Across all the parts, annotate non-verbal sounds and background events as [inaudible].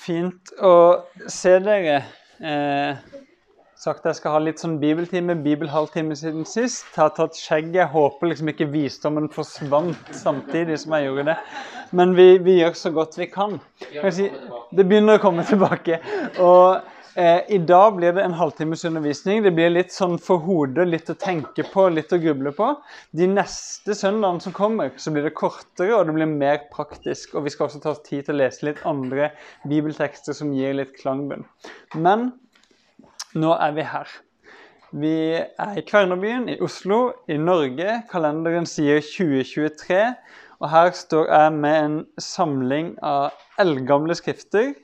Fint å se dere. Eh, sagt jeg skal ha litt sånn bibeltime, bibelhalvtime siden sist. Har tatt skjegget. Jeg håper liksom ikke visdommen forsvant samtidig som jeg gjorde det. Men vi, vi gjør så godt vi kan. kan si, det begynner å komme tilbake. Og Eh, I dag blir det en halvtimes undervisning. Det blir litt sånn for hodet, litt å tenke på, litt å gruble på. De neste søndagene som kommer, så blir det kortere og det blir mer praktisk. Og vi skal også ta oss tid til å lese litt andre bibeltekster som gir litt klangbunn. Men nå er vi her. Vi er i Kvernebyen i Oslo, i Norge. Kalenderen sier 2023. Og her står jeg med en samling av eldgamle skrifter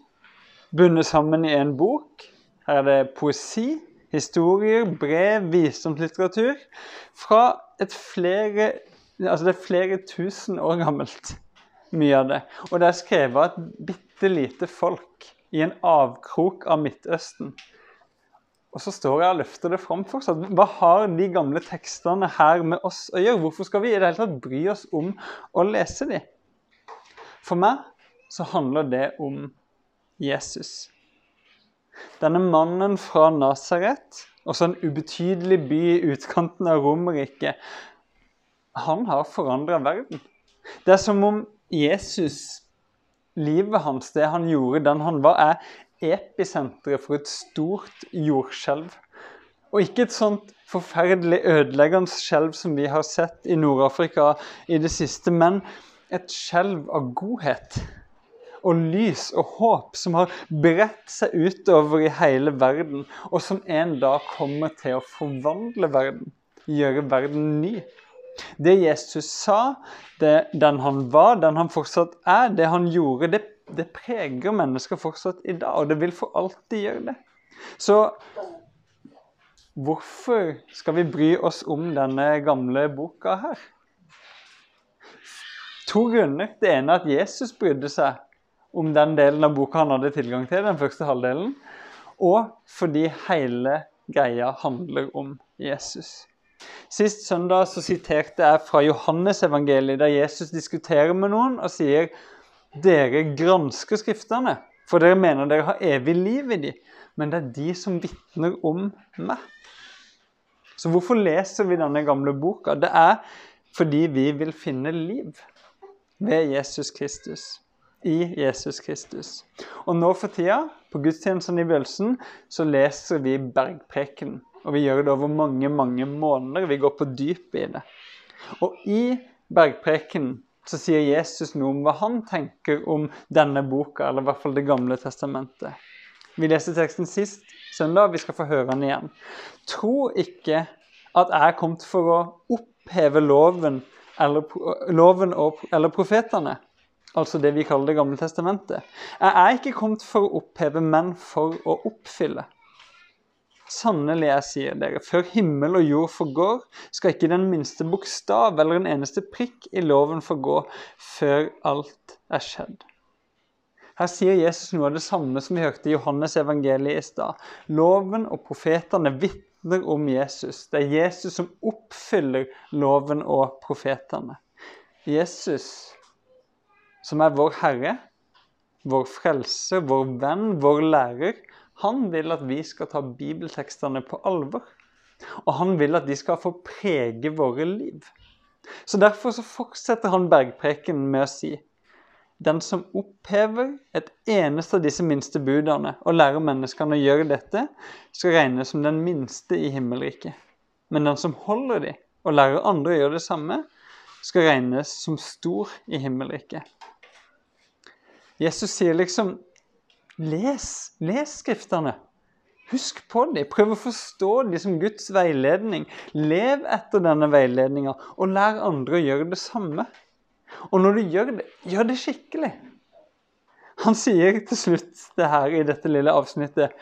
bundet sammen i en bok. Her er det poesi, historier, brev, visdomslitteratur fra et flere Altså det er flere tusen år gammelt, mye av det. Og det er skrevet av et bitte lite folk i en avkrok av Midtøsten. Og så står jeg og løfter det fram fortsatt. Hva har de gamle tekstene her med oss å gjøre? Hvorfor skal vi i det hele tatt bry oss om å lese dem? For meg så handler det om Jesus. Denne mannen fra Nasaret, også en ubetydelig by i utkanten av Romerriket, han har forandra verden. Det er som om Jesus, livet hans, det han gjorde, den han var, er episenteret for et stort jordskjelv. Og ikke et sånt forferdelig ødeleggende skjelv som vi har sett i Nord-Afrika i det siste, men et skjelv av godhet og lys og håp som har bredt seg utover i hele verden, og som en dag kommer til å forvandle verden, gjøre verden ny. Det Jesus sa, det, den han var, den han fortsatt er, det han gjorde, det, det preger mennesker fortsatt i dag, og det vil for alltid gjøre det. Så hvorfor skal vi bry oss om denne gamle boka her? To grunner. Det ene er at Jesus brydde seg om den delen av boka han hadde tilgang til, den første halvdelen, og fordi hele greia handler om Jesus. Sist søndag så siterte jeg fra Johannesevangeliet, der Jesus diskuterer med noen og sier dere gransker Skriftene, for dere mener dere har evig liv i dem, men det er de som vitner om meg. Så hvorfor leser vi denne gamle boka? Det er fordi vi vil finne liv ved Jesus Kristus i Jesus Kristus. Og nå for tida, på gudstjenesten i begynnelsen, så leser vi Bergpreken. Og vi gjør det over mange, mange måneder. Vi går på dypet i det. Og i Bergpreken så sier Jesus noe om hva han tenker om denne boka, eller i hvert fall Det gamle testamentet. Vi leste teksten sist søndag, vi skal få høre den igjen. Tro ikke at jeg er kommet for å oppheve loven eller, loven og, eller profetene altså det vi kaller Det gamle testamentet. Jeg er ikke kommet for å oppheve, men for å oppfylle. Sannelig, jeg sier dere, før himmel og jord forgår, skal ikke den minste bokstav eller en eneste prikk i loven forgå før alt er skjedd. Her sier Jesus noe av det samme som vi hørte i Johannes evangeliet i stad. Loven og profetene vitner om Jesus. Det er Jesus som oppfyller loven og profetene. Jesus som er vår Herre, vår frelse, vår venn, vår lærer, han vil at vi skal ta bibeltekstene på alvor. Og han vil at de skal få prege våre liv. Så Derfor så fortsetter han bergpreken med å si den som opphever et eneste av disse minste budene og lærer menneskene å gjøre dette, skal regnes som den minste i himmelriket. Men den som holder de og lærer andre å gjøre det samme, skal regnes som stor i himmelriket. Jesus sier liksom Les, les Skriftene. Husk på dem. Prøv å forstå dem som Guds veiledning. Lev etter denne veiledninga, og lær andre å gjøre det samme. Og når du gjør det, gjør det skikkelig. Han sier til slutt det her i dette lille avsnittet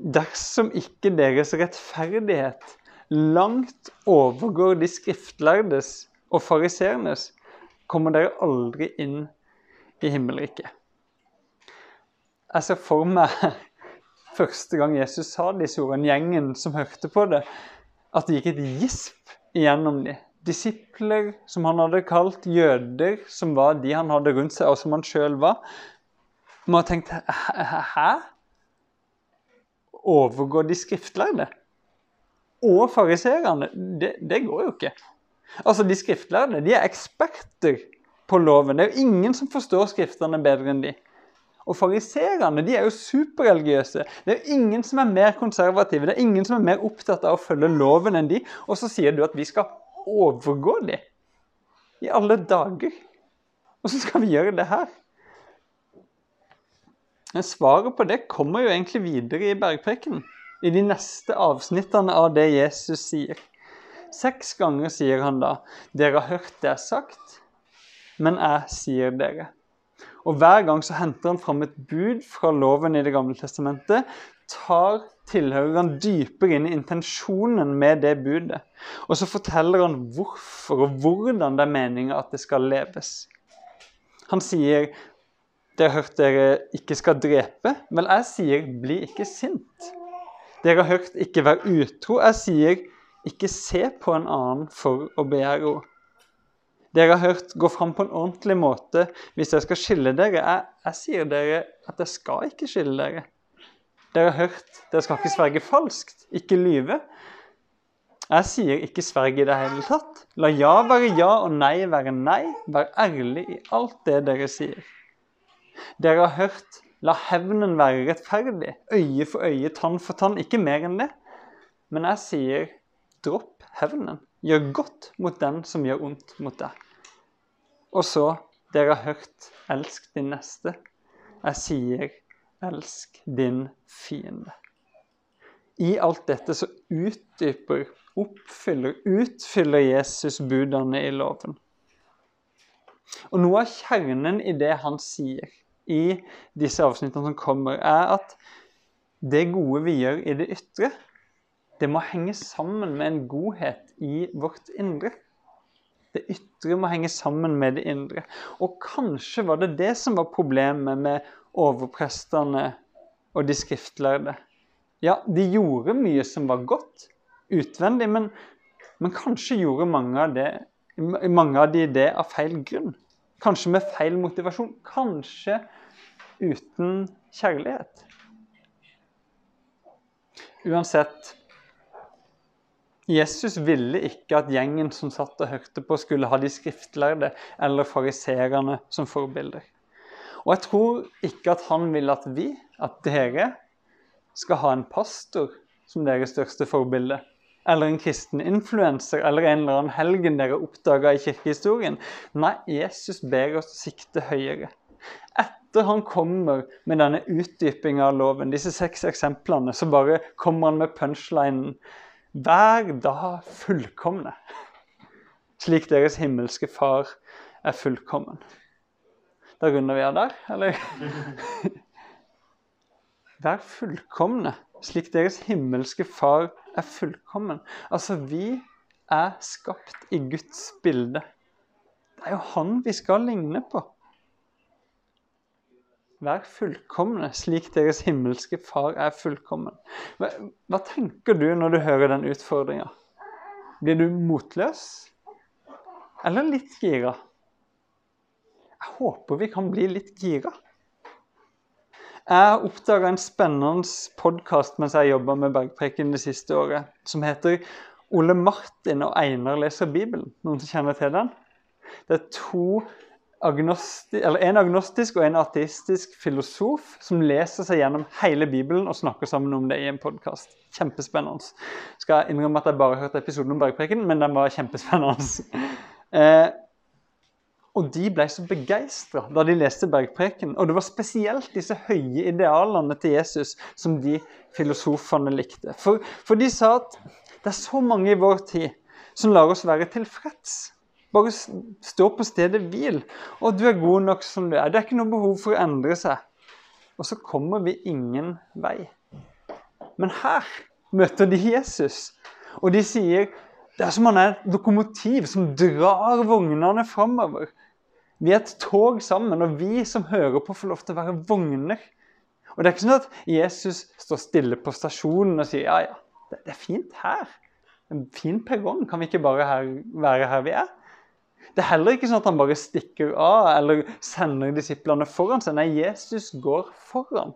Dersom ikke deres rettferdighet langt overgår de skriftlærdes og fariseernes, kommer dere aldri inn i himmelriket. Jeg ser for meg [laughs] første gang Jesus sa disse ordene, gjengen som hørte på det, at det gikk et gisp igjennom dem. Disipler som han hadde kalt jøder, som var de han hadde rundt seg, og som han sjøl var. må ha tenkt Hæ? Overgår de skriftlærde? Og fariseerne? Det, det går jo ikke. Altså, De skriftlærde de er eksperter på loven. Det er jo ingen som forstår skriftene bedre enn de. Og fariserene de er jo superreligiøse. Det er ingen som er mer konservative, det er ingen som er mer opptatt av å følge loven enn de. Og så sier du at vi skal overgå de. I alle dager. Og så skal vi gjøre det her. Men svaret på det kommer jo egentlig videre i bergprekenen. I de neste avsnittene av det Jesus sier. Seks ganger sier han da, 'Dere har hørt det er sagt, men jeg sier dere'. Og Hver gang så henter han fram et bud fra loven i Det gamle testamentet, tar tilhørerne dypere inn i intensjonen med det budet. Og så forteller han hvorfor og hvordan det er meninga at det skal leves. Han sier dere har hørt dere ikke skal drepe. Vel, jeg sier bli ikke sint. Dere har hørt ikke være utro. Jeg sier ikke se på en annen for å begjære henne. Dere har hørt gå fram på en ordentlig måte hvis dere skal skille dere. Jeg, jeg sier dere at jeg skal ikke skille dere. Dere har hørt dere skal ikke sverge falskt, ikke lyve. Jeg sier ikke sverg i det hele tatt. La ja være ja og nei være nei. Vær ærlig i alt det dere sier. Dere har hørt la hevnen være rettferdig. Øye for øye, tann for tann. Ikke mer enn det. Men jeg sier dropp hevnen. Gjør godt mot den som gjør ondt mot deg. Og så, dere har hørt, elsk din neste. Jeg sier, elsk din fiende. I alt dette så utdyper, oppfyller, utfyller Jesus budene i loven. Og Noe av kjernen i det han sier i disse avsnittene som kommer, er at det gode vi gjør i det ytre, det må henge sammen med en godhet i vårt indre. Det ytre må henge sammen med det indre. Og kanskje var det det som var problemet med overprestene og de skriftlærde. Ja, de gjorde mye som var godt utvendig, men, men kanskje gjorde mange av, det, mange av de det av feil grunn. Kanskje med feil motivasjon. Kanskje uten kjærlighet. Uansett Jesus ville ikke at gjengen som satt og hørte på, skulle ha de skriftlærde eller fariserene som forbilder. Og jeg tror ikke at han vil at vi, at dere, skal ha en pastor som deres største forbilde. Eller en kristen influenser eller en eller annen helgen dere oppdaga i kirkehistorien. Nei, Jesus ber oss sikte høyere. Etter han kommer med denne utdypinga av loven, disse seks eksemplene, så bare kommer han med punchlinen hver da fullkomne, slik deres himmelske Far er fullkommen. Da runder vi av der, eller? [laughs] Vær fullkomne, slik deres himmelske Far er fullkommen. Altså, vi er skapt i Guds bilde. Det er jo Han vi skal ligne på. Vær fullkomne, slik deres himmelske Far er fullkommen. Hva, hva tenker du når du hører den utfordringa? Blir du motløs? Eller litt gira? Jeg håper vi kan bli litt gira. Jeg oppdaga en spennende podkast mens jeg jobba med Bergpreken det siste året, som heter Ole Martin og Einar leser Bibelen. Noen som kjenner til den? Det er to agnosti, en agnostisk og en ateistisk filosof som leser seg gjennom hele Bibelen og snakker sammen om det i en podkast. Kjempespennende. Skal jeg innrømme at jeg bare hørte episoden om Bergpreken, men den var kjempespennende. [laughs] Eh, og de ble så begeistra da de leste Bergpreken. Og det var spesielt disse høye idealene til Jesus som de filosofene likte. For, for de sa at det er så mange i vår tid som lar oss være tilfreds. Bare stå på stedet hvil. Og du er god nok som du er. Det er ikke noe behov for å endre seg. Og så kommer vi ingen vei. Men her møter de Jesus, og de sier det er som han er et lokomotiv som drar vognene framover. Vi er et tog sammen, og vi som hører på, får lov til å være vogner. Og Det er ikke sånn at Jesus står stille på stasjonen og sier ja, ja, det er fint her. En fin perrong. Kan vi ikke bare her, være her vi er? Det er heller ikke sånn at han bare stikker av eller sender disiplene foran seg. Nei, Jesus går foran.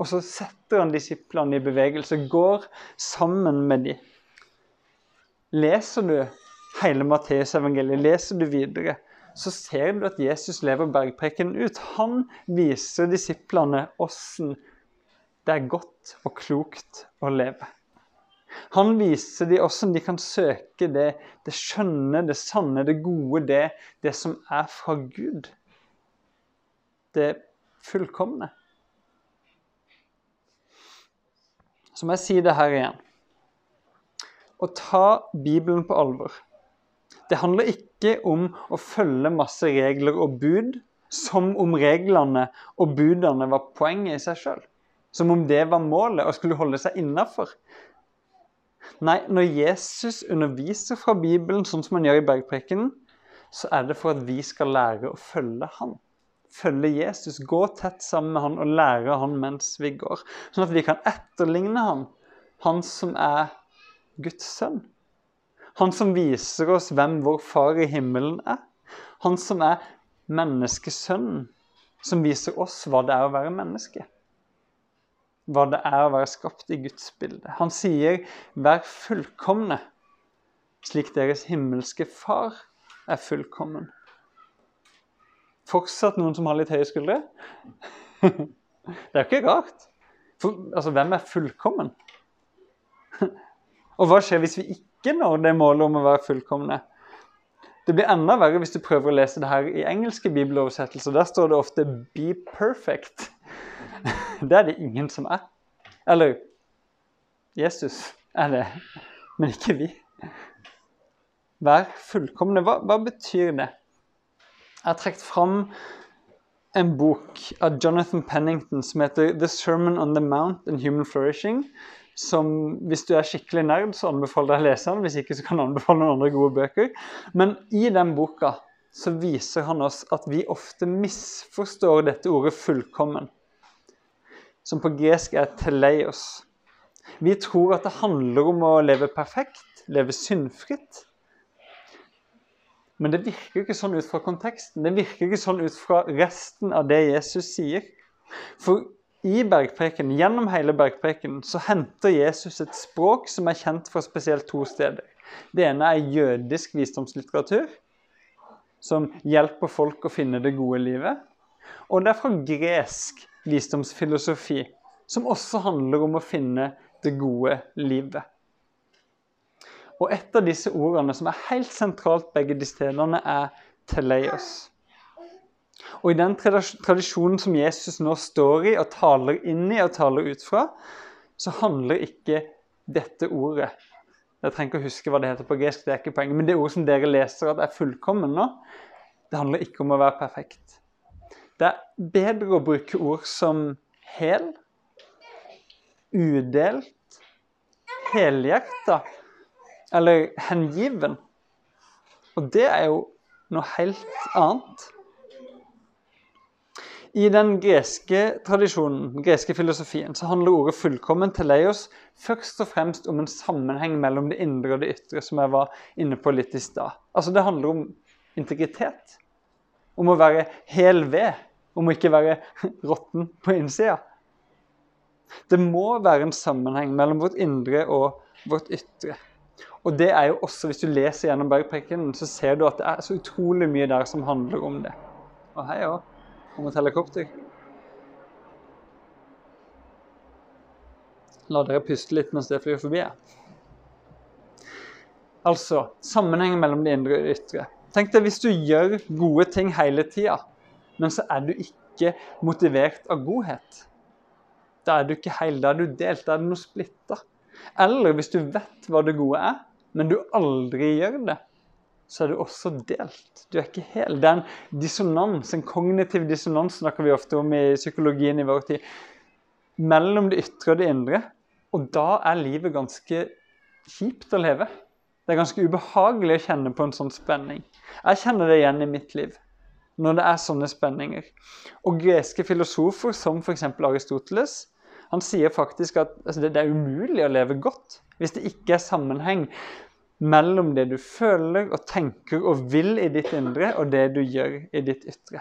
Og så setter han disiplene i bevegelse, går sammen med dem. Leser du hele Matteusevangeliet, leser du videre, så ser du at Jesus lever bergprekenen ut. Han viser disiplene åssen det er godt og klokt å leve. Han viser dem hvordan de kan søke det, det skjønne, det sanne, det gode, det, det som er fra Gud. Det fullkomne. Så må jeg si det her igjen. Å ta Bibelen på alvor. Det handler ikke om å følge masse regler og bud som om reglene og budene var poenget i seg sjøl. Som om det var målet og skulle holde seg innafor. Nei, når Jesus underviser fra Bibelen sånn som han gjør i bergprekenen, så er det for at vi skal lære å følge han. Følge Jesus, gå tett sammen med han og lære han mens vi går. Sånn at vi kan etterligne han, han som er Guds sønn. Han som viser oss hvem vår far i himmelen er. Han som er menneskesønnen, som viser oss hva det er å være menneske hva det er å være skapt i Guds bilde. Han sier 'vær fullkomne', slik deres himmelske Far er fullkommen. Fortsatt noen som har litt høye skuldre? [laughs] det er jo ikke rart. For, altså, hvem er fullkommen? [laughs] Og hva skjer hvis vi ikke når det målet om å være fullkomne? Det blir enda verre hvis du prøver å lese det her i engelske bibeloversettelser. Der står det ofte 'be perfect'. [laughs] Det er det ingen som er. Eller Jesus er det, men ikke vi. Vær fullkomne. Hva, hva betyr det? Jeg har trukket fram en bok av Jonathan Pennington som heter 'The Sermon on the Mount and Human Flourishing'. Som hvis du er skikkelig nerd, så anbefaler jeg å lese den. Hvis ikke så kan jeg anbefale noen andre gode bøker. Men i den boka så viser han oss at vi ofte misforstår dette ordet 'fullkommen' som på gresk er teleios. Vi tror at det handler om å leve perfekt, leve syndfritt. Men det virker ikke sånn ut fra konteksten. Det virker ikke sånn ut fra resten av det Jesus sier. For i bergpreken, gjennom hele bergpreken, så henter Jesus et språk som er kjent fra spesielt to steder. Det ene er jødisk visdomslitteratur, som hjelper folk å finne det gode livet. Og det er fra gresk visdomsfilosofi, som også handler om å finne det gode livet. Og et av disse ordene som er helt sentralt begge de stedene, er teleios. Og i den tradisjonen som Jesus nå står i og taler inn i og taler ut fra, så handler ikke dette ordet Jeg trenger ikke å huske hva det heter på gresk, det er ikke poenget, men det ordet som dere leser at er fullkommen nå, det handler ikke om å være perfekt. Det er bedre å bruke ord som hel, udelt, helhjerta eller hengiven. Og det er jo noe helt annet. I den greske tradisjonen, den greske filosofien, så handler ordet 'fullkommen' til Leios først og fremst om en sammenheng mellom det indre og det ytre, som jeg var inne på litt i stad. Altså, det handler om integritet. Om å være hel ved om ikke være [laughs] råtten på innsida. Det må være en sammenheng mellom vårt indre og vårt ytre. Og det er jo også, Hvis du leser gjennom bergprekenen, så ser du at det er så utrolig mye der som handler om det. Og hei òg. om et helikopter. La dere puste litt mens det flyr forbi. Altså sammenhengen mellom det indre og det ytre. Tenk deg hvis du gjør gode ting hele tida men så er du ikke motivert av godhet. Da er du ikke heil, da er du delt, da er det noe splitta. Eller hvis du vet hva det gode er, men du aldri gjør det, så er du også delt. Du er ikke hel. Det er en dissonans, en kognitiv dissonans snakker vi ofte om i psykologien i vår tid, mellom det ytre og det indre. Og da er livet ganske kjipt å leve. Det er ganske ubehagelig å kjenne på en sånn spenning. Jeg kjenner det igjen i mitt liv når det er sånne spenninger. Og greske filosofer som f.eks. Aristoteles han sier faktisk at altså, det, er umulig å leve godt hvis det ikke er sammenheng mellom det du føler og tenker og vil i ditt indre, og det du gjør i ditt ytre.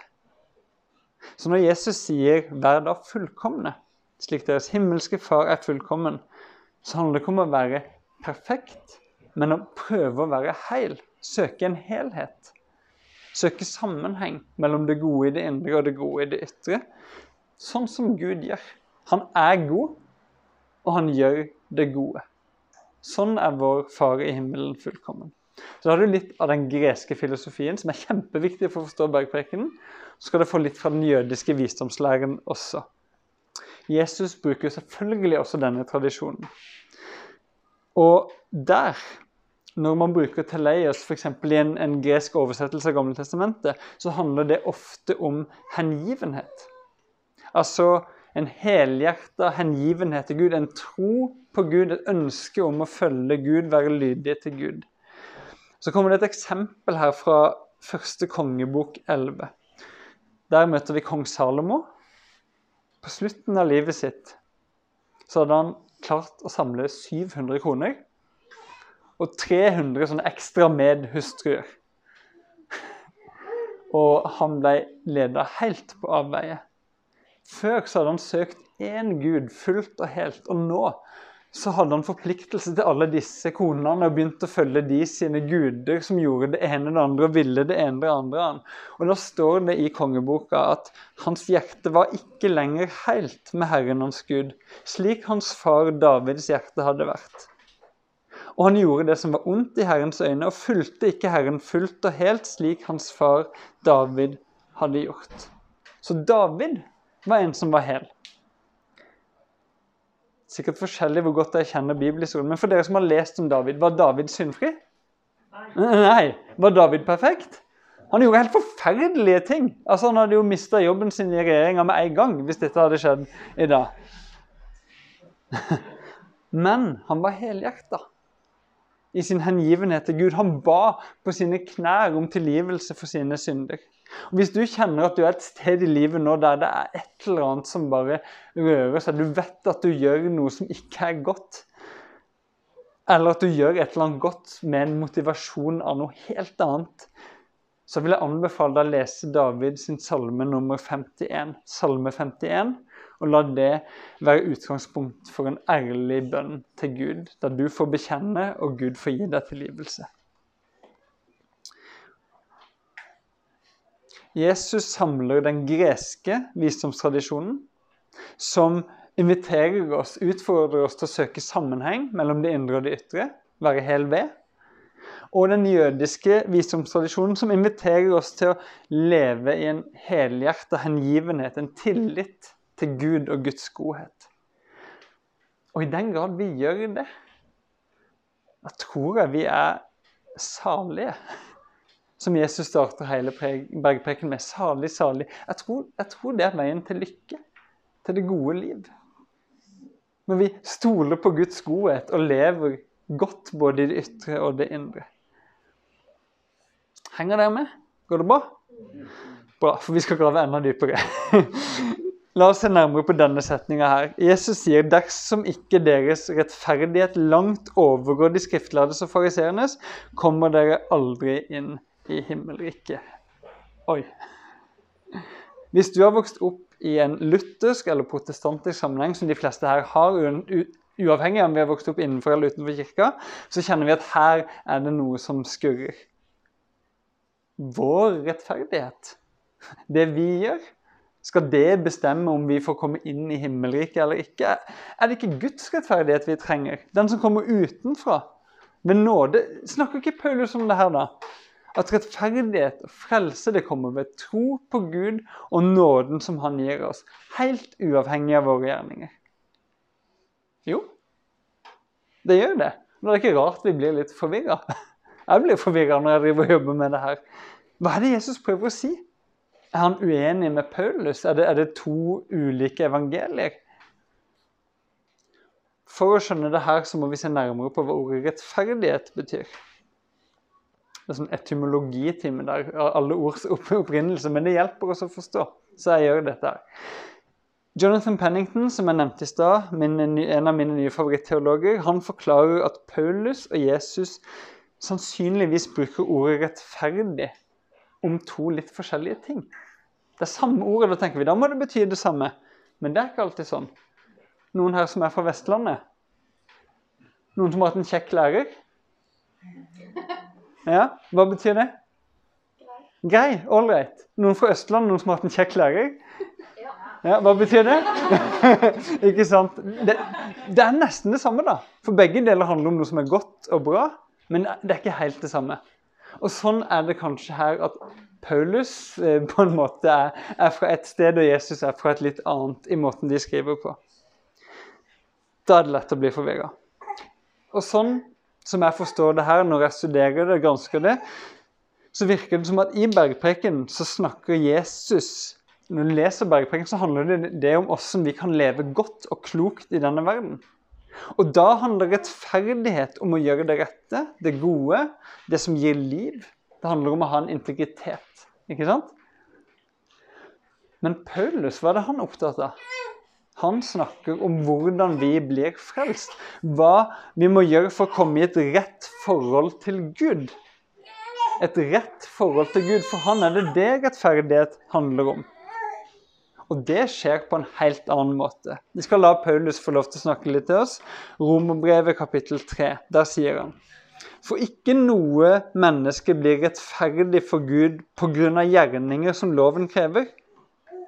Så når Jesus sier 'vær da fullkomne', slik deres himmelske Far er fullkommen, så handler det ikke om å være perfekt, men å prøve å være heil. Søke en helhet. Søke sammenheng mellom det gode i det indre og det gode i det ytre. Sånn som Gud gjør. Han er god, og han gjør det gode. Sånn er vår Far i himmelen fullkommen. Så da har du litt av den greske filosofien, som er kjempeviktig for å forstå bergprekenen. Så skal du få litt fra den jødiske visdomslæren også. Jesus bruker selvfølgelig også denne tradisjonen. Og der, når man bruker teleios f.eks. i en, en gresk oversettelse av Gamle testamentet, så handler det ofte om hengivenhet. Altså en helhjerta hengivenhet til Gud, en tro på Gud, et ønske om å følge Gud, være lydig til Gud. Så kommer det et eksempel her fra første kongebok 11. Der møter vi kong Salomo. På slutten av livet sitt så hadde han klart å samle 700 kroner og 300 sånne ekstra medhustruer. Og han ble leda helt på avveie. Før så hadde han søkt én gud fullt og helt, og nå så hadde han forpliktelse til alle disse konene og begynte å følge de sine guder som gjorde det ene og det andre og ville det ene og det andre. Og Da står det i kongeboka at hans hjerte var ikke lenger helt med Herren hans Gud, slik hans far Davids hjerte hadde vært. Og han gjorde det som var ondt i Herrens øyne, og fulgte ikke Herren fullt og helt slik hans far David hadde gjort. Så David var en som var hel. Sikkert forskjellig hvor godt jeg kjenner bibelhistorien. Men for dere som har lest om David, var David syndfri? Nei. Var David perfekt? Han gjorde helt forferdelige ting. Altså, Han hadde jo mista jobben sin i regjeringa med en gang hvis dette hadde skjedd i dag. [laughs] Men han var helhjerta i sin hengivenhet til Gud. Han ba på sine knær om tilgivelse for sine synder. Og Hvis du kjenner at du er et sted i livet nå der det er et eller annet som bare rører seg, du vet at du gjør noe som ikke er godt, eller at du gjør et eller annet godt med en motivasjon av noe helt annet, så vil jeg anbefale deg å lese David sin salme nummer 51. Salme 51. Og la det være utgangspunkt for en ærlig bønn til Gud, der du får bekjenne og Gud får gi deg tilgivelse. Jesus samler den greske visdomstradisjonen, som inviterer oss, utfordrer oss til å søke sammenheng mellom det indre og det ytre, være hel ved. Og den jødiske visdomstradisjonen, som inviterer oss til å leve i en helhjerta hengivenhet, en tillit til Gud og Guds godhet. Og i den grad vi gjør det, da tror jeg vi er salige som Jesus starter hele bergpreken med. Salig, salig. Jeg tror, jeg tror, det er veien til lykke, til det gode liv. Når vi stoler på Guds godhet og lever godt både i det ytre og det indre. Henger dere med? Går det bra? Bra, for vi skal grave enda dypere. [laughs] La oss se nærmere på denne setninga her. Jesus sier dersom ikke deres rettferdighet langt overgår de skriftlærdes og fariseernes, kommer dere aldri inn i himmelriket. Oi. Hvis du har vokst opp i en luthersk eller protestantisk sammenheng, som de fleste her har, uavhengig av om vi har vokst opp innenfor eller utenfor kirka, så kjenner vi at her er det noe som skurrer. Vår rettferdighet, det vi gjør, skal det bestemme om vi får komme inn i himmelriket eller ikke? Er det ikke Guds rettferdighet vi trenger? Den som kommer utenfra? Ved nåde? Snakker ikke Paulus om det her, da? At rettferdighet og frelse det kommer ved tro på Gud og nåden som Han gir oss, helt uavhengig av våre gjerninger. Jo, det gjør det. Men det er ikke rart vi blir litt forvirra. [laughs] Jeg blir forvirra når jeg driver og jobber med det her. Hva er det Jesus prøver å si? Er han uenig med Paulus? Er det, er det to ulike evangelier? For å skjønne det her, så må vi se nærmere på hva ordet rettferdighet betyr. Det er sånn etymologitime der, alle ords opprinnelse, men det hjelper oss å forstå. Så jeg gjør dette her. Jonathan Pennington, som jeg nevnte i stad, en av mine nye favoritteologer, han forklarer at Paulus og Jesus sannsynligvis bruker ordet 'rettferdig' om to litt forskjellige ting. Det er samme ordet, da tenker vi da må det bety det samme. Men det er ikke alltid sånn. Noen her som er fra Vestlandet? Noen som har hatt en kjekk lærer? [laughs] Ja, hva betyr det? Grei. Ålreit. Noen fra Østlandet, noen som har hatt en kjekk lærer? Ja, Hva betyr det? [laughs] ikke sant? Det, det, er nesten det samme, da. For begge deler handler om noe som er godt og bra, men det er ikke helt det samme. Og sånn er det kanskje her at Paulus eh, på en måte er, er fra et sted, og Jesus er fra et litt annet i måten de skriver på. Da er det lett å bli forvirra. Og sånn som jeg forstår det her når jeg studerer det gransker det, så virker det som at i bergpreken så snakker Jesus Når du leser bergpreken, så handler det, det om hvordan vi kan leve godt og klokt i denne verden. Og da handler rettferdighet om å gjøre det rette, det gode, det som gir liv. Det handler om å ha en integritet. Ikke sant? Men Paulus, hva er det han er opptatt av? Han snakker om hvordan vi blir frelst. Hva vi må gjøre for å komme i et rett forhold til Gud. Et rett forhold til Gud, for han er det det rettferdighet handler om. Og det skjer på en helt annen måte. Vi skal la Paulus få lov til å snakke litt til oss. Romerbrevet kapittel 3. Der sier han For ikke noe menneske blir rettferdig for Gud pga. gjerninger som loven krever.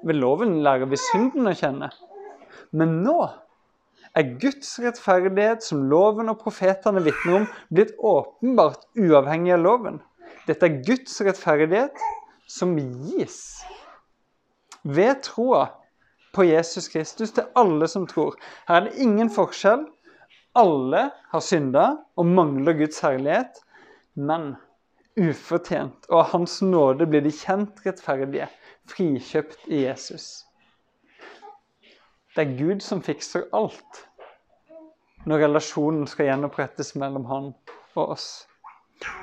Ved loven lærer vi synden å kjenne. Men nå er Guds rettferdighet, som loven og profetene vitner om, blitt åpenbart uavhengig av loven. Dette er Guds rettferdighet som gis ved troa på Jesus Kristus til alle som tror. Her er det ingen forskjell. Alle har synda og mangler Guds herlighet, men ufortjent. Og av Hans nåde blir de kjent rettferdige, frikjøpt i Jesus. Det er Gud som fikser alt når relasjonen skal gjenopprettes mellom han og oss.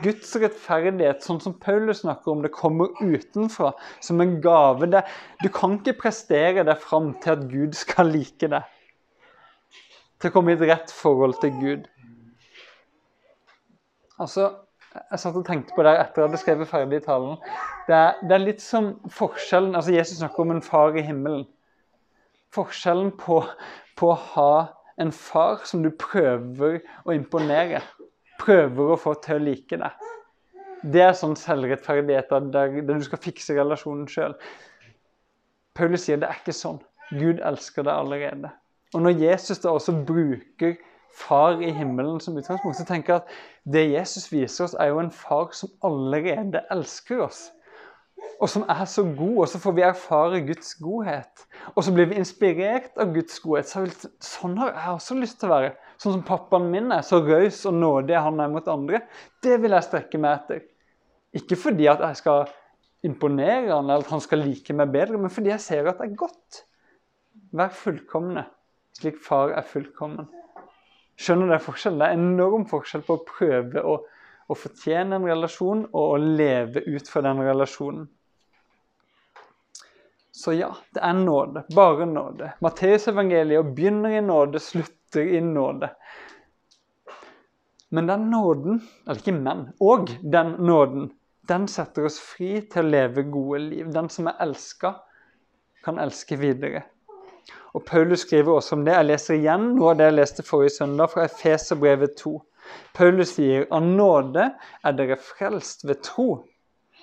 Guds rettferdighet, sånn som Paulus snakker om, det kommer utenfra som en gave. Det, du kan ikke prestere deg fram til at Gud skal like deg. Til å komme i et rett forhold til Gud. Altså, Jeg satt og tenkte på det etter at jeg hadde skrevet ferdig talen. Det er, det er litt som forskjellen altså Jesus snakker om en far i himmelen forskjellen på, på, å ha en far som du prøver å imponere, prøver å få til å like deg. Det er sånn selvrettferdighet der, der du skal fikse relasjonen sjøl. Paulus sier det er ikke sånn. Gud elsker deg allerede. Og når Jesus da også bruker far i himmelen som utgangspunkt, så tenker jeg at det Jesus viser oss, er jo en far som allerede elsker oss og som er så god, og så får vi erfare Guds godhet. Og så blir vi inspirert av Guds godhet. Så vil, sånn har jeg også lyst til å være. Sånn som pappaen min er, så raus og nådig han er mot andre. Det vil jeg strekke meg etter. Ikke fordi at jeg skal imponere han, eller at han skal like meg bedre, men fordi jeg ser at det er godt. Vær fullkomne, slik far er fullkommen. Skjønner dere forskjellen? Det er enorm forskjell på å prøve å, å fortjene en relasjon og å leve ut fra den relasjonen. Så ja, det er nåde. Bare nåde. Matteusevangeliet begynner i nåde, slutter i nåde. Men den nåden, eller ikke men, og den nåden, den setter oss fri til å leve gode liv. Den som er elska, kan elske videre. Og Paulus skriver også om det. Jeg leser igjen noe av det jeg leste forrige søndag, fra Efeserbrevet 2. Paulus sier av nåde er dere frelst ved tro.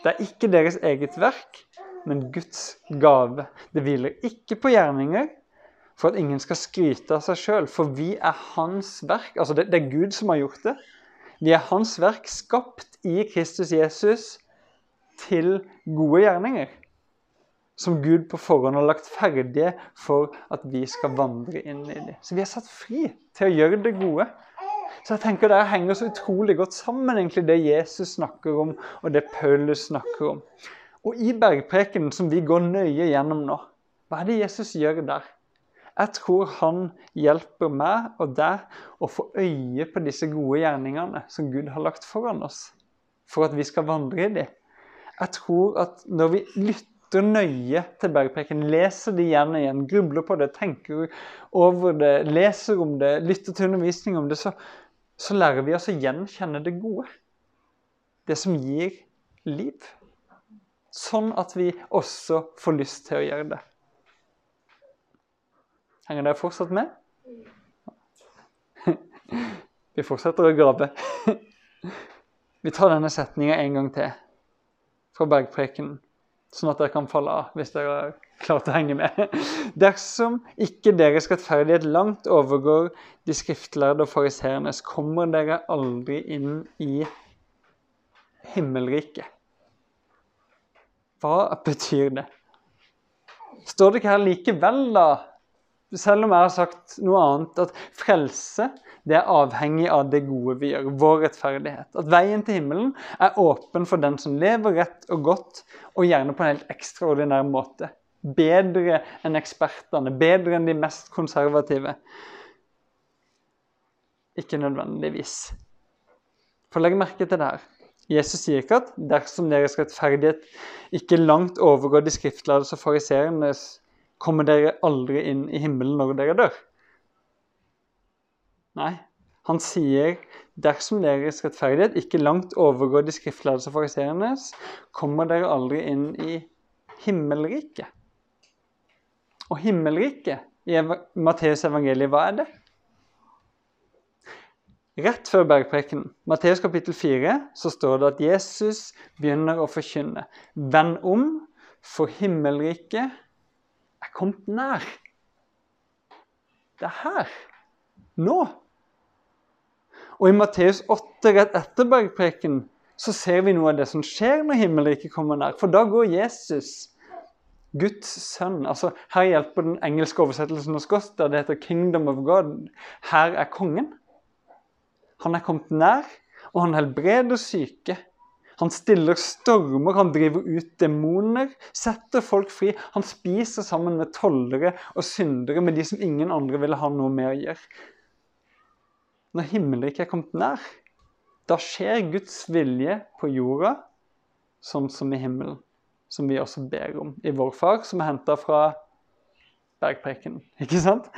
Det er ikke deres eget verk, men Guds gave. Det hviler ikke på gjerninger for at ingen skal skryte av seg sjøl, for vi er Hans verk. Altså, det, det, er Gud som har gjort det. Vi er Hans verk, skapt i Kristus Jesus til gode gjerninger. Som Gud på forhånd har lagt ferdige for at vi skal vandre inn i dem. Så vi er satt fri til å gjøre det gode. Så jeg tenker Det henger så utrolig godt sammen, egentlig, det Jesus snakker om, og det Paulus snakker om. Og i bergprekenen som vi går nøye gjennom nå, hva er det Jesus gjør der? Jeg tror han hjelper meg og deg å få øye på disse gode gjerningene som Gud har lagt foran oss, for at vi skal vandre i dem. Jeg tror at når vi lytter nøye til bergpreken, leser det igjen og igjen, grubler på det, tenker over det, leser om det, lytter til undervisning om det, så, så lærer vi oss å gjenkjenne det gode. det som gir liv. Sånn at vi også får lyst til å gjøre det. Henger dere fortsatt med? Vi fortsetter å grave. Vi tar denne setninga en gang til fra bergprekenen, sånn at dere kan falle av hvis dere har klart å henge med. Dersom ikke deres rettferdighet langt overgår de skriftlærde og fariseernes, kommer dere aldri inn i himmelriket. Hva betyr det? Står det ikke her likevel, da, selv om jeg har sagt noe annet, at frelse det er avhengig av det gode vi gjør, vår rettferdighet. At veien til himmelen er åpen for den som lever rett og godt, og gjerne på en helt ekstraordinær måte. Bedre enn ekspertene, bedre enn de mest konservative. Ikke nødvendigvis. For legg merke til det her. Jesus sier ikke at dersom deres rettferdighet ikke langt overgår de skriftlærdes og fariseernes, kommer dere aldri inn i himmelen når dere dør. Nei, han sier dersom deres rettferdighet ikke langt overgår de skriftlærdes og fariseernes, kommer dere aldri inn i himmelriket. Og himmelriket i Matteus evangeliet, hva er det? Rett før bergprekenen, Matteus kapittel 4, så står det at Jesus begynner å forkynne. Vend om, for himmelriket er kommet nær. Det er her. Nå. Og i Matteus 8, rett etter bergprekenen, så ser vi noe av det som skjer når himmelriket kommer nær. For da går Jesus, Guds sønn altså Her hjelper den engelske oversettelsen hos oss, der det heter 'Kingdom of God'. Her er kongen. Han er kommet nær, og han helbreder syke. Han stiller stormer, han driver ut demoner, setter folk fri. Han spiser sammen med tollere og syndere, med de som ingen andre ville ha noe med å gjøre. Når himmelriket er kommet nær, da skjer Guds vilje på jorda sånn som i himmelen. Som vi også ber om i vår far, som er henta fra bergpreken. Ikke sant?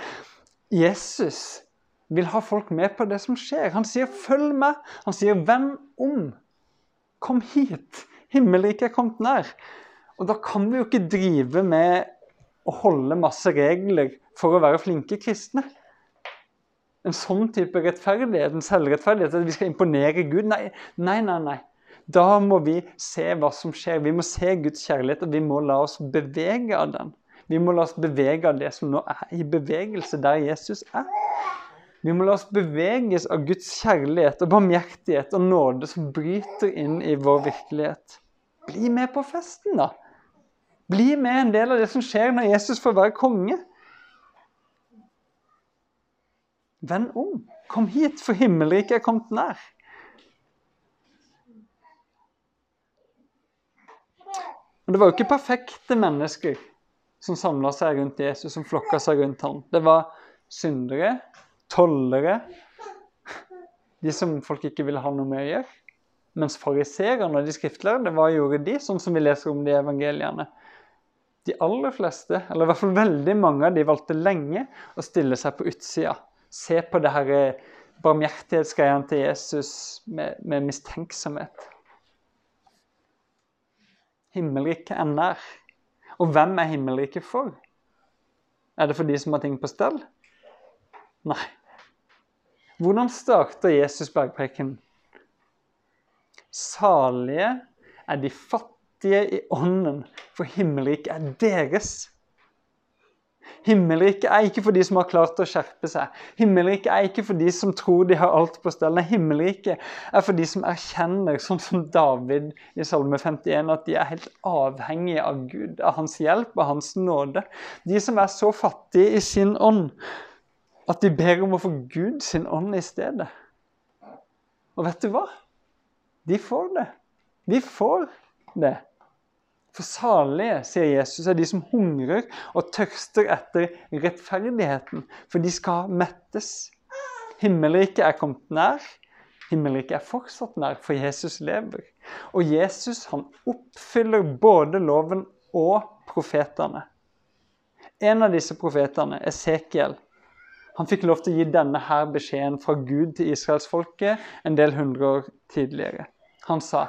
Jesus vil ha folk med på det som skjer. Han sier 'følg meg'. Han sier 'vend om'. Kom hit. Himmelriket er kommet nær. Og da kan vi jo ikke drive med å holde masse regler for å være flinke kristne. En sånn type rettferdighet, en selvrettferdighet, at vi skal imponere Gud. Nei, nei, nei. nei. Da må vi se hva som skjer. Vi må se Guds kjærlighet, og vi må la oss bevege av den. Vi må la oss bevege av det som nå er i bevegelse, der Jesus er. Vi må la oss beveges av Guds kjærlighet og barmhjertighet og nåde som bryter inn i vår virkelighet. Bli med på festen, da! Bli med en del av det som skjer når Jesus får være konge. Vend om. Kom hit, for himmelriket er kommet nær. Og Det var jo ikke perfekte mennesker som samla seg rundt Jesus, som flokka seg rundt ham. Det var syndere, tollere, de som folk ikke ville ha noe med å gjøre. Mens fariserene og de skriftlærde, hva gjorde de, sånn som vi leser om de evangeliene? De aller fleste, eller i hvert fall veldig mange av de valgte lenge å stille seg på utsida. Se på det her barmhjertighetsgreiene til Jesus med, med mistenksomhet. Himmelriket er nær. Og hvem er himmelriket for? Er det for de som har ting på stell? Nei. Hvordan starter Jesus bergpreken? Salige er de fattige i ånden, for himmelriket er deres. Himmelriket er ikke for de som har klart å skjerpe seg. Himmelriket er ikke for de som tror de har alt på stell. Nei, himmelriket er for de som erkjenner, sånn som David i Salme 51, at de er helt avhengige av Gud, av hans hjelp, av hans nåde. De som er så fattige i sin ånd at de ber om å få Gud sin ånd i stedet. Og vet du hva? De får det. De får det. For salige, sier Jesus, er de som hungrer og tørster etter rettferdigheten, for de skal mettes. Himmelriket er kommet nær. Himmelriket er fortsatt nær, for Jesus lever. Og Jesus han oppfyller både loven og profetene. En av disse profetene, Esekiel, han fikk lov til å gi denne her beskjeden fra Gud til israelsfolket en del hundre år tidligere. Han sa,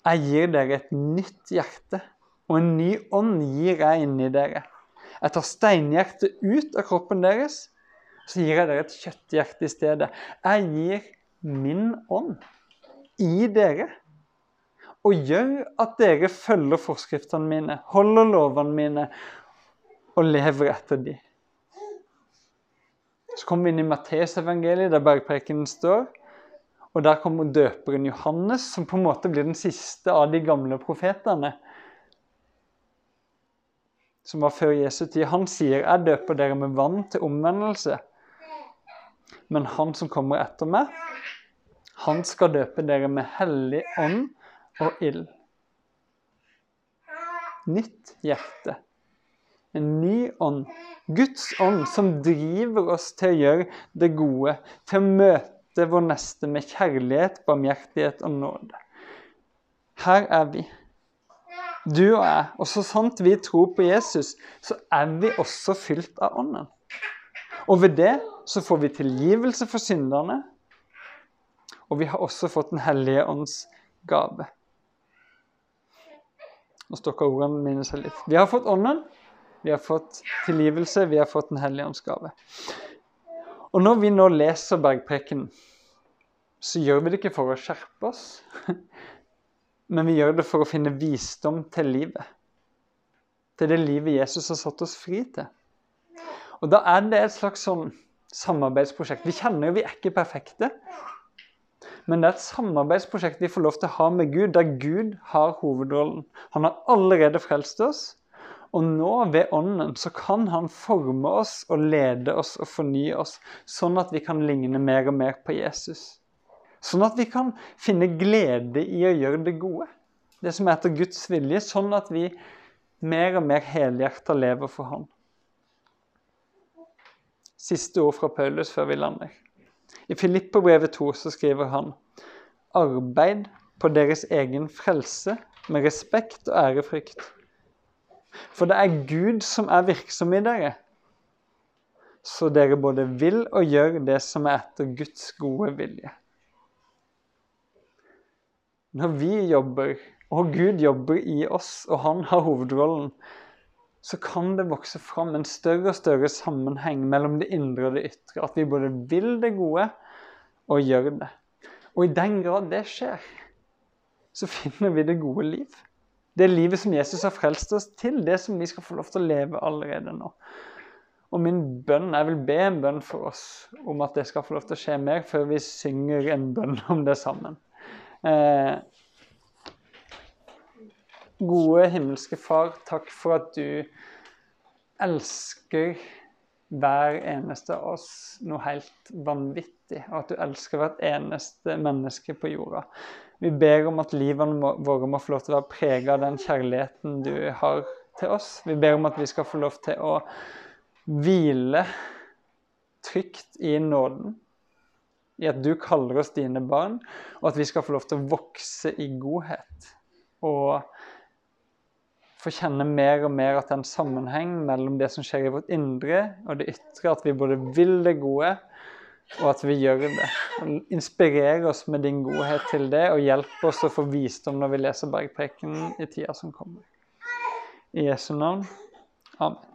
'Jeg gir dere et nytt hjerte, og en ny ånd gir jeg inni dere.' 'Jeg tar steinhjertet ut av kroppen deres, så gir jeg dere et kjøtthjerte i stedet.' 'Jeg gir min ånd i dere.' Og gjør at dere følger forskriftene mine, holder lovene mine og lever etter de. Så kommer vi inn i Matteusevangeliet, der bergprekenen står. Og der kommer døperen Johannes, som på en måte blir den siste av de gamle profetene. Som var før Jesu tid. Han sier, 'Jeg døper dere med vann til omvendelse'. Men han som kommer etter meg, han skal døpe dere med hellig ånd og ild. Nytt hjerte. En ny ånd. Guds ånd som driver oss til å gjøre det gode, til å møte vår neste med kjærlighet, barmhjertighet og nåde. Her er vi. Du og jeg. Og så sant vi tror på Jesus, så er vi også fylt av Ånden. Og ved det så får vi tilgivelse for synderne. Og vi har også fått Den hellige ånds gave. Nå stokker ordene mine seg litt. Vi har fått Ånden, vi har fått tilgivelse, vi har fått Den hellige ånds gave. Og når vi nå leser Bergpreken, så gjør vi det ikke for å skjerpe oss, [laughs] men vi gjør det for å finne visdom til livet. Til det livet Jesus har satt oss fri til. Og da er det et slags sånn samarbeidsprosjekt. Vi kjenner jo vi er ikke perfekte. Men det er et samarbeidsprosjekt vi får lov til å ha med Gud, der Gud har hovedrollen. Han har allerede frelst oss, og nå ved Ånden så kan han forme oss og lede oss og fornye oss, sånn at vi kan ligne mer og mer på Jesus. Sånn at vi kan finne glede i å gjøre det gode. Det som er etter Guds vilje, sånn at vi mer og mer helhjerta lever for Han. Siste ord fra Paulus før vi lander. I Filippobrevet 2 så skriver han Arbeid på deres egen frelse med respekt og ærefrykt. For det er Gud som er virksom i dere, så dere både vil og gjør det som er etter Guds gode vilje. Når vi jobber, og Gud jobber i oss, og han har hovedrollen, så kan det vokse fram en større og større sammenheng mellom det indre og det ytre. At vi både vil det gode og gjør det. Og i den grad det skjer, så finner vi det gode liv. Det livet som Jesus har frelst oss til, det som vi skal få lov til å leve allerede nå. Og min bønn, Jeg vil be en bønn for oss om at det skal få lov til å skje mer, før vi synger en bønn om det sammen. Eh, Gode himmelske Far, takk for at du elsker hver eneste av oss noe helt vanvittig, og at du elsker hvert eneste menneske på jorda. Vi ber om at livene våre må få lov til å være prega av den kjærligheten du har til oss. Vi ber om at vi skal få lov til å hvile trygt i nåden, i at du kaller oss dine barn, og at vi skal få lov til å vokse i godhet. Og få kjenne mer og mer at det er en sammenheng mellom det som skjer i vårt indre og det ytre. At vi både vil det gode, og at vi gjør det. Inspirere inspirer oss med din godhet til det, og hjelp oss å få visdom når vi leser Bergprekenen i tida som kommer. I Jesu navn. Amen.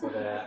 Så [laughs] det